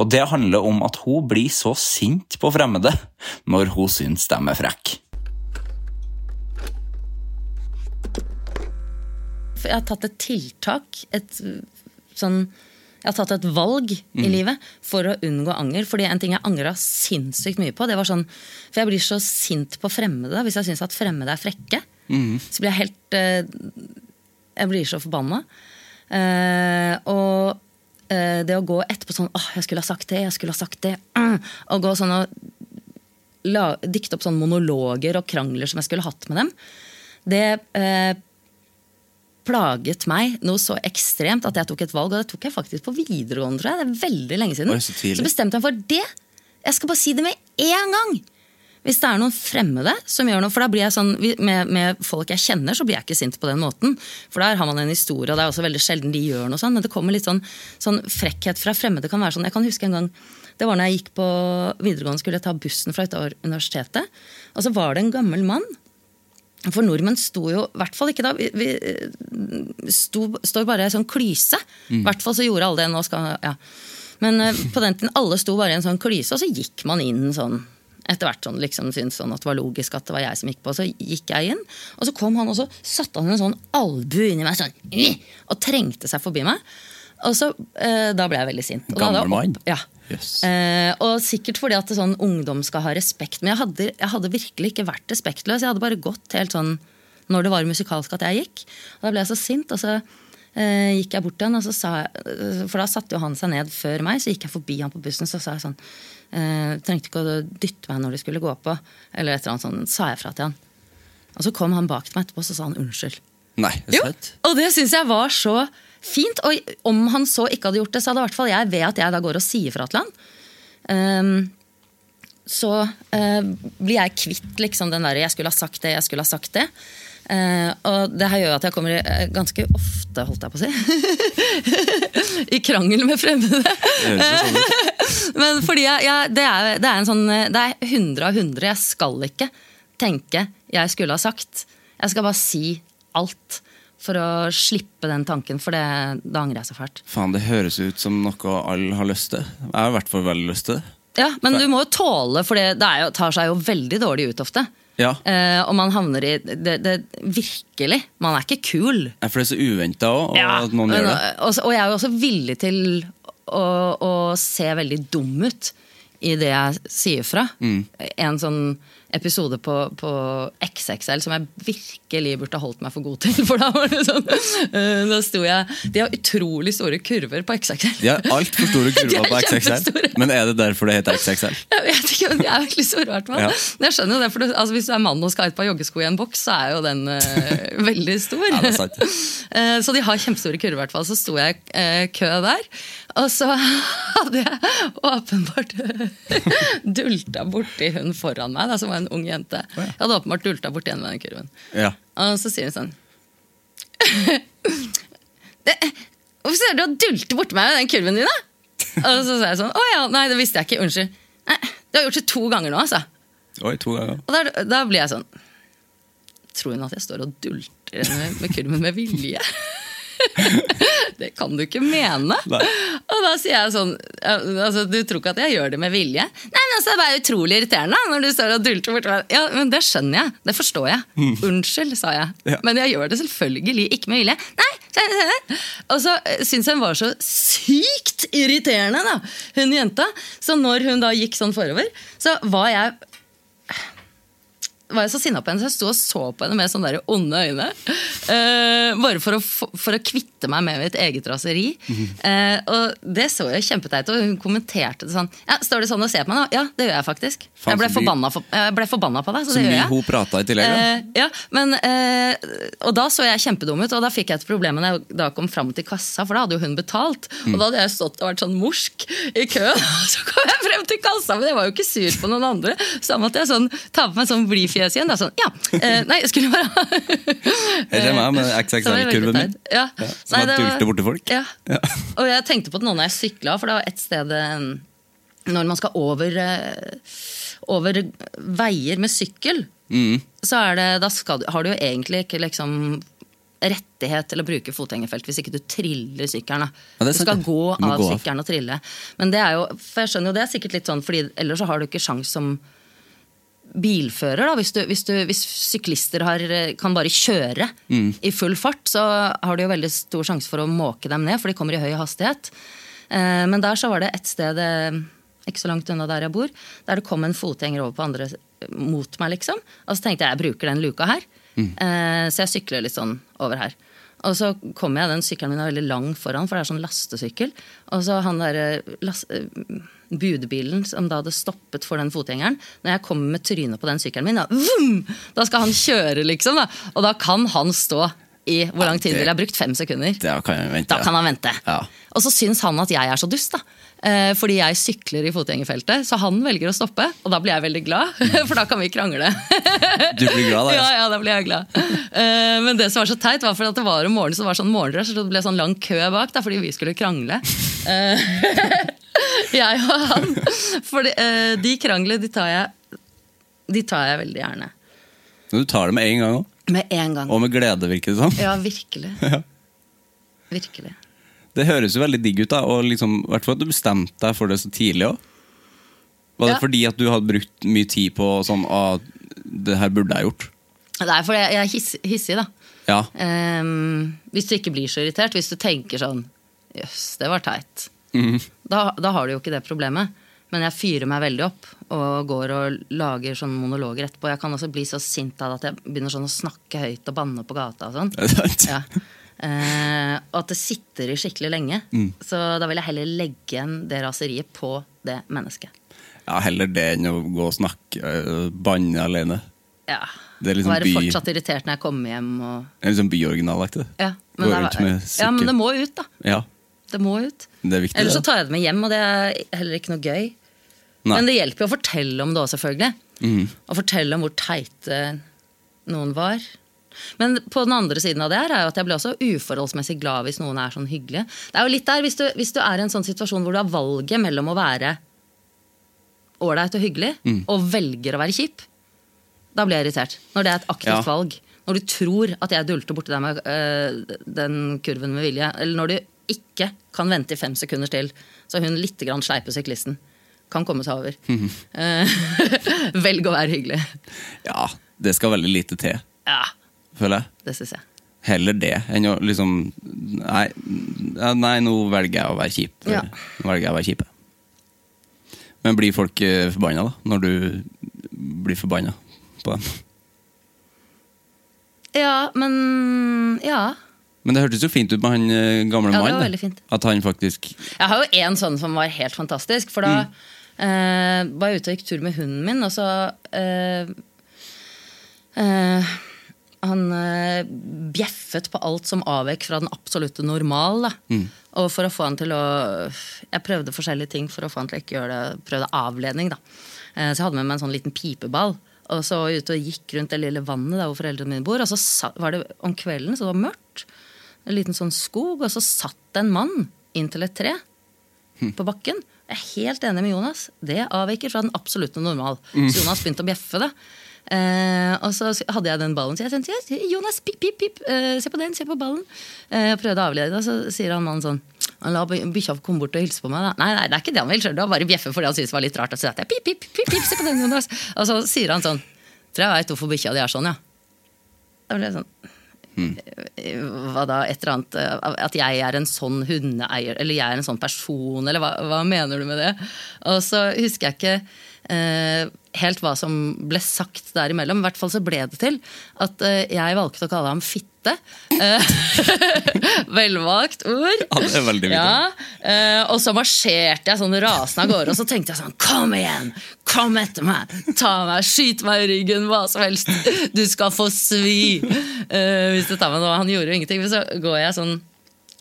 Og det handler om at hun blir så sint på fremmede når hun syns de er frekke. Jeg har tatt et tiltak, et sånn Jeg har tatt et valg i livet for å unngå anger. Fordi en ting jeg angra sinnssykt mye på, det var sånn For jeg blir så sint på fremmede hvis jeg syns at fremmede er frekke. Så blir jeg helt eh, Jeg blir så forbanna. Eh, og det å gå etterpå sånn åh, jeg skulle ha sagt det, jeg skulle ha sagt det. Mm, og gå sånn og la, dikte opp sånne monologer og krangler som jeg skulle hatt med dem, det eh, plaget meg noe så ekstremt at jeg tok et valg. Og det tok jeg faktisk på videregående, tror jeg. Det er veldig lenge siden. Så, så bestemte jeg meg for det. Jeg skal bare si det med én gang. Hvis det er noen fremmede som gjør noe, for da blir jeg sånn, med, med folk jeg kjenner, så blir jeg ikke sint på den måten. For der har man en historie, og det er også veldig sjelden de gjør noe sånn. Men det kommer litt sånn, sånn frekkhet fra fremmede kan være sånn. Jeg kan huske en gang det var når jeg gikk på videregående skulle jeg ta bussen fra et universitetet. Og så var det en gammel mann. For nordmenn sto jo, i hvert fall ikke da, vi, vi sto, står bare i en sånn klyse. I Mm. hvert fall så gjorde alle det. nå skal, ja. Men eh, på den tiden alle sto bare i en sånn klyse, og så gikk man inn sånn etter hvert sånn, liksom syntes sånn at det var logisk at det var jeg som gikk på. Så gikk jeg inn, og så kom han og så satte han en sånn albue inni meg sånn, og trengte seg forbi meg. Og så, eh, Da ble jeg veldig sint. Og Gammel mann? Ja. Yes. Eh, og sikkert fordi at sånn ungdom skal ha respekt. Men jeg hadde, jeg hadde virkelig ikke vært respektløs. Jeg hadde bare gått helt sånn når det var musikalsk at jeg gikk. Og da ble jeg så sint, og så gikk jeg bort til han, og så sa for da satte jo han seg ned før meg, så gikk jeg forbi han på bussen, så sa jeg sånn eh, Trengte ikke å dytte meg når du skulle gå på, eller et eller annet sånn, Sa jeg fra til han. Og så kom han bak til meg etterpå, så sa han unnskyld. Nei, det er. Og det syns jeg var så fint. Og om han så ikke hadde gjort det, så hadde i hvert fall jeg, ved at jeg da går og sier fra til han, Um, så uh, blir jeg kvitt liksom den derre 'jeg skulle ha sagt det, jeg skulle ha sagt det'. Eh, og det her gjør at jeg kommer i, eh, ganske ofte, holdt jeg på å si, i krangel med fremmede. Men fordi jeg, jeg, det, er, det er en sånn Det er 100 av 100. Jeg skal ikke tenke jeg skulle ha sagt. Jeg skal bare si alt for å slippe den tanken, for det, da angrer jeg så fælt. Faen, det høres ut som noe alle har lyst til. Jeg har i hvert fall veldig lyst til det. Ja, Men du må jo tåle, for det, det er jo, tar seg jo veldig dårlig ut ofte. Ja, Eh, og man havner i det, det, Virkelig. Man er ikke kul. Ja, for det er så uventa òg, at noen gjør det. Og, og jeg er jo også villig til å, å se veldig dum ut i det jeg sier fra. Mm. En sånn episode på, på XXL som jeg virkelig burde holdt meg for god til. For da var det sånn eh, Da sto jeg De har utrolig store kurver på XXL. De har altfor store kurver er på XXL. Men er det derfor det heter XXL? Jeg vet ikke, men de er veldig store, i hvert fall. Ja. Jeg skjønner jo det, for du, altså, Hvis du er mann og skal ha et par joggesko i en boks, så er jo den uh, veldig stor. Ja. Eh, så de har kjempestore kurver, i hvert fall. Så sto jeg i uh, kø der, og så hadde jeg åpenbart dulta borti hun foran meg, da, som var en ung jente. Jeg hadde åpenbart dulta borti henne med den kurven. Ja. Og så sier hun sånn Hvorfor sier du å dulter borti meg med den kurven din, da? Og så sa jeg sånn Å ja, nei, det visste jeg ikke. Unnskyld. Nei, du har gjort det to ganger nå, altså. Oi, to ganger. Og da, da blir jeg sånn Tror hun at jeg står og dulter henne med, med kurven med vilje? det kan du ikke mene. Og da sier jeg sånn altså, Du tror ikke at jeg gjør det med vilje? Nei, men altså, Det er utrolig irriterende når du står og dulter borti meg. Ja, men det skjønner jeg. Det forstår jeg. Mm. Unnskyld, sa jeg. Ja. Men jeg gjør det selvfølgelig ikke med vilje. Nei, Og så syns jeg hun var så sykt irriterende, da, hun jenta. Så når hun da gikk sånn forover, så var jeg var jeg så sinna på henne, så jeg sto og så på henne med sånne der onde øyne. Uh, bare for å, for å kvitte meg med mitt eget raseri. Uh, og det så jo kjempeteit og hun kommenterte det sånn. Ja, Står det sånn og ser på meg nå? Ja, det gjør jeg faktisk. Jeg ble forbanna, for, jeg ble forbanna på deg, så, Så det gjør mye jeg. hun prata i tillegg. da. Eh, ja, men, og da så jeg kjempedum ut, og da fikk jeg et problem når jeg da kom fram til kassa, for da hadde jo hun betalt. Og Mm. da hadde jeg stått og vært sånn morsk i køen, og så kom jeg frem til kassa, men jeg var jo ikke sur på noen andre. Så da måtte jeg sånn, ta på meg sånn blidfjes igjen. Da, sånn, ja, eh, nei, jeg skulle bare Jeg kjenner meg med XXL-kurven min. Ja. Ja. Som Nei, dulte borti folk. Ja. Og jeg tenkte på det nå når jeg sykla, for det var et sted eh, når man skal over, eh, over veier med sykkel, Mm. så er det, da skal, du- har du jo egentlig ikke liksom rettighet til å bruke fotgjengerfelt hvis ikke du triller sykkelen. Ja, du skal gå Du av gå sykkelen og trille. Men det er jo, for jeg skjønner jo det er sikkert litt sånn, fordi ellers så har du ikke sjans som bilfører. da. Hvis, du, hvis, du, hvis syklister har, kan bare kjøre Mm. i full fart, så har du jo veldig stor sjanse for å måke dem ned, for de kommer i høy hastighet. Eh, Men der så var det et sted eh, ikke så langt unna der jeg bor, der det kom en fotgjenger over på andre mot meg, liksom. Og så tenkte jeg jeg bruker den luka her. Mm. Eh, Så jeg sykler litt sånn over her. Og så kommer jeg, den sykkelen min er veldig lang foran, for det er sånn lastesykkel. Og så han derre las- eh, som da hadde stoppet for den fotgjengeren. Når jeg kommer med trynet på den sykkelen min, da, vum, da skal han kjøre, liksom. Da. Og da kan han stå i Hvor lang tid ville jeg brukt? Fem sekunder? Da kan vente. Da kan han vente. Ja. Og så syns han at jeg er så dust, da. Eh, fordi jeg sykler i fotgjengerfeltet. Så han velger å stoppe, og da blir jeg veldig glad. For da kan vi krangle. Du blir glad, da? Ja, ja, da blir jeg glad. Eh, men det som var så teit, var for at det var om morgenen, så det var sånn morgenrush, så det ble sånn lang kø bak, da, fordi vi skulle krangle. Eh, jeg og han. For de kranglene, de tar jeg De tar jeg veldig gjerne. Du tar det med en gang òg. Med en gang. Og med glede, virker det som. Ja, virkelig. Ja. Virkelig. Det høres jo veldig digg ut, da, og liksom, i hvert fall at du bestemte deg for det så tidlig òg. Var det Ja. fordi at du hadde brukt mye tid på sånn ah, det her burde jeg gjort? Er fordi jeg er hiss, hissig, da. Ja. Um, hvis du ikke blir så irritert, hvis du tenker sånn Jøss, det var teit. Mm. Da, da har du jo ikke det problemet. Men jeg fyrer meg veldig opp og går og lager sånne monologer etterpå. Jeg kan også bli så sint av det at jeg begynner sånn å snakke høyt og banne på gata. og sånn. Er det sant? Ja. Eh, og at det sitter i skikkelig lenge. Mm. Så da vil jeg heller legge igjen det raseriet på det mennesket. ja, heller det enn å gå og snakke, øh, banne alene. Ja. Det er liksom Være fortsatt irritert når jeg kommer hjem. Og, Det er liksom byoriginalaktig. ja. Men, det er- ja, men det må ut, da. Ja, Det må ut. det er viktig. Ellers så tar jeg det med hjem, og det er heller ikke noe gøy. Nei. Men det hjelper jo å fortelle om det òg, selvfølgelig. Mm. Å fortelle om hvor teite noen var. Men på den andre siden av det her er jo at jeg blir også uforholdsmessig glad hvis noen er sånn hyggelige. Det er jo litt der, hvis du, hvis du er i en sånn situasjon hvor du har valget mellom å være ålreit og hyggelig Mm. og velger å være kjip, da blir jeg irritert. Når det er et aktivt Ja. valg. Når du tror at jeg dulter borti deg med øh, den kurven med vilje. Eller når du ikke kan vente i fem sekunder til, så hun litt grann sleipe syklisten kan komme seg over. Mm Velg å være hyggelig. Ja, det skal veldig lite til, Ja, føler jeg. det synes jeg. Heller det enn å liksom Nei, nei nå velger jeg å være kjip. Ja. Nå velger jeg å være kjip. Men blir folk eh, forbanna, da? Når du blir forbanna på dem? Ja, men Ja. Men det hørtes jo fint ut med han eh, gamle Ja, det var mannen. At han faktisk Jeg har jo en sånn som var helt fantastisk. For da eh, var jeg ute og gikk tur med hunden min, og så eh, eh, Han eh, bjeffet på alt som avvek fra den absolutte normal. Mm. Og for å få han til å Jeg prøvde forskjellige ting for å få han til å ikke gjøre det. Prøvde avledning, da. Eh, så jeg hadde med meg en sånn liten pipeball. Og så var jeg ute og gikk rundt det lille vannet der hvor foreldrene mine bor. Og så var det om kvelden, så det var mørkt. En liten sånn skog, og så satt det en mann inntil et tre på bakken. Jeg er helt enig med Jonas. Det avviker fra den absolutte normal. Mm. Så Jonas begynte å bjeffe det. Eh, og så hadde jeg den ballen, så jeg sendte Jonas, pip, pip, pip, eh, se på den, se på ballen. Eh, jeg prøvde å avlede og så sier han mannen sånn han La bikkja komme bort og hilse på meg. Da. Nei, nei, det er ikke det han vil. skjønner Du Han bare bjeffer fordi han syntes det var litt rart. Og så jeg, pip, pip, pip, pip, se på den, Jonas. Og så sier han sånn Tror jeg veit hvorfor bikkja di er sånn, ja. Da ble jeg sånn hva da, et eller annet eh, At jeg er en sånn hundeeier, eller jeg er en sånn person, eller hva, hva mener du med det? Og så husker jeg ikke eh, helt hva som ble sagt der imellom. I hvert fall så ble det til at eh, jeg valgte å kalle ham fitte. Eh, Velvalgt ord. Ja, det er veldig. Ja, eh, og så marsjerte jeg sånn rasende av gårde, og så tenkte jeg sånn Kom igjen! Kom etter meg! Ta meg! Skyt meg i ryggen! Hva som helst! Du skal få svi! Eh, hvis du tar meg nå. Han gjorde jo ingenting. Men så går jeg sånn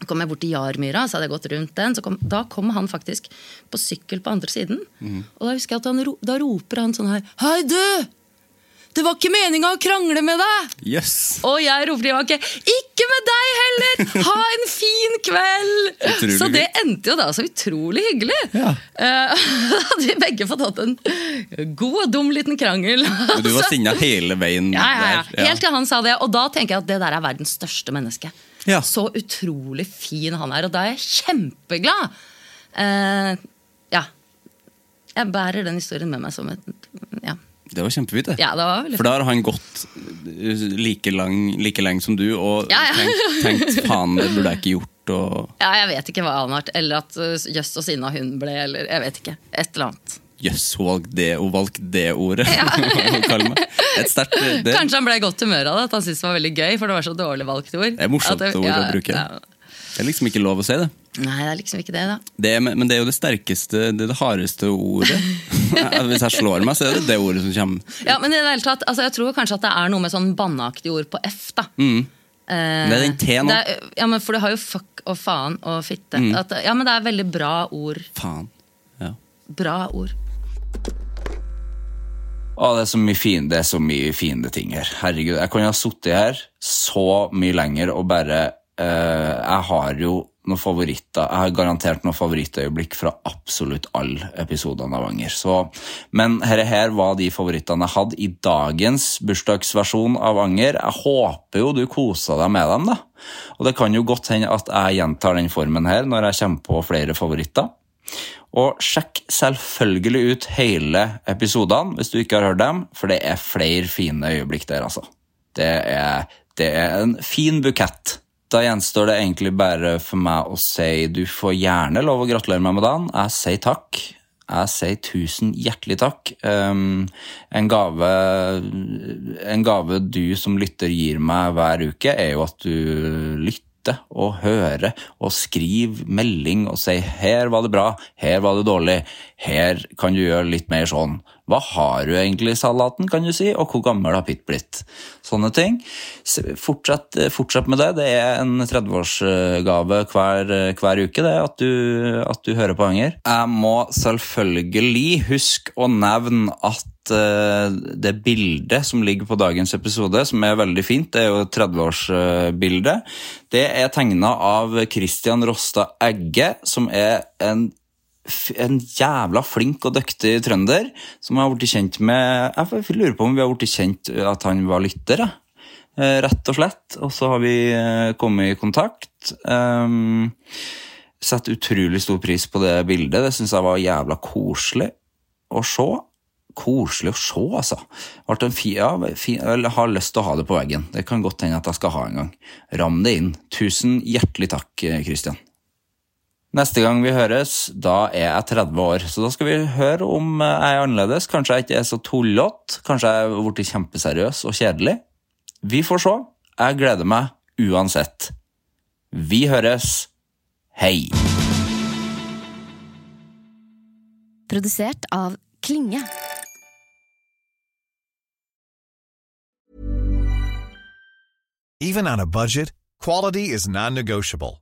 kom jeg bort til Jarmyra, så hadde jeg gått rundt den. Så kom, da kom han faktisk på sykkel på andre siden. Og da husker jeg at han, da roper han sånn her Hei, du! Det var ikke meninga å krangle med deg! Yes! Og jeg roper tilbake Ikke med deg heller! Ha en fin kveld! Utrolig så det endte jo da så utrolig hyggelig. Eh, hadde vi begge fått hatt en god og dum liten krangel. Men du var sinna hele veien Ja, ja, ja. Helt til han sa det. Og da tenker jeg at det der er verdens største menneske. Så utrolig fin han er, og da er jeg kjempeglad. Eh, ja. Jeg bærer den historien med meg som et ja. Det var kjempefint, det. Ja, det var For da har han gått uh, like, lang, like lenge som du og Ja, ja. tenkt, tenkt faen, det burde jeg ikke gjort. Og, Ja, jeg vet ikke hva han har. Eller at uh, jøss og sinna hun ble, eller jeg vet ikke. Et eller annet. Jøss, hun valgte det, hun valgte det ordet. Ja. Et sterkt det, Kanskje han ble i godt humør av det, at han syntes det var veldig gøy, for det var så dårlig valgt ord. det er morsomt det- ord å bruke. ja. Det er liksom ikke lov å si det. Nei, det er liksom ikke det, da. det men det er jo det sterkeste, det det hardeste ordet. Hvis jeg slår meg, så er det det ordet som kommer. Ja, men i det hele tatt, altså, jeg tror kanskje at det er noe med sånn banneaktige ord på F, da. Mm. Eh, Det er den T nå. er- ja, men for du har jo fuck og faen og fitte. Mm. At, ja, men det er veldig bra ord. Faen. Ja. Bra ord. Å, det er så mye fine, det er så mye fine ting her. Herregud, jeg kunne ha sittet her så mye lenger og bare eh, Jeg har jo noen favoritter. Jeg har garantert noen favorittøyeblikk fra absolutt alle episodene av Anger. Så, men her, her var de favorittene jeg hadde i dagens bursdagsversjon av Anger. Jeg håper jo du kosa deg med dem, da. Og det kan jo godt hende at jeg gjentar den formen her når jeg kommer på flere favoritter. Og sjekk selvfølgelig ut hele episodene hvis du ikke har hørt dem, for det er flere fine øyeblikk der, altså. Det er, det er en fin bukett. Da gjenstår det egentlig bare for meg å si du får gjerne lov å gratulere meg med dagen. Jeg sier takk. Jeg sier tusen hjertelig takk. Um, en, gave, en gave du som lytter gir meg hver uke, er jo at du lytter og høre og skrive melding og si 'her var det bra', 'her var det dårlig', 'her kan du gjøre litt mer sånn'. Hva har du egentlig i salaten, kan du si, og hvor gammel har Pitt blitt? Sånne ting. Fortsett, fortsett med det. Det er en 30-årsgave hver, hver uke, det, at du, at du hører på Anger. Jeg må selvfølgelig huske å nevne at eh, det bildet som ligger på dagens episode, som er veldig fint, det er jo 30-årsbildet. Det er tegna av Christian Rosta Egge, som er en en jævla flink og dyktig trønder som jeg har blitt kjent med Jeg lurer på om vi har blitt kjent at han var lytter. Eh, rett og slett. Og så har vi eh, kommet i kontakt. Um, Setter utrolig stor pris på det bildet. Det syns jeg var jævla koselig å se. Koselig å se, altså. Ble en fi, ja, fi, har lyst til å ha det på veggen. Det kan godt hende at jeg skal ha en gang. Ram det inn. Tusen hjertelig takk, Kristian. Neste gang vi høres, da er jeg 30 år, så da skal vi høre om jeg er annerledes. Kanskje jeg ikke er så tullete, kanskje jeg er blitt kjempeseriøs og kjedelig. Vi får se. Jeg gleder meg uansett. Vi høres. Hei! Produsert av Klinge. Even on a budget, quality is non-negotiable.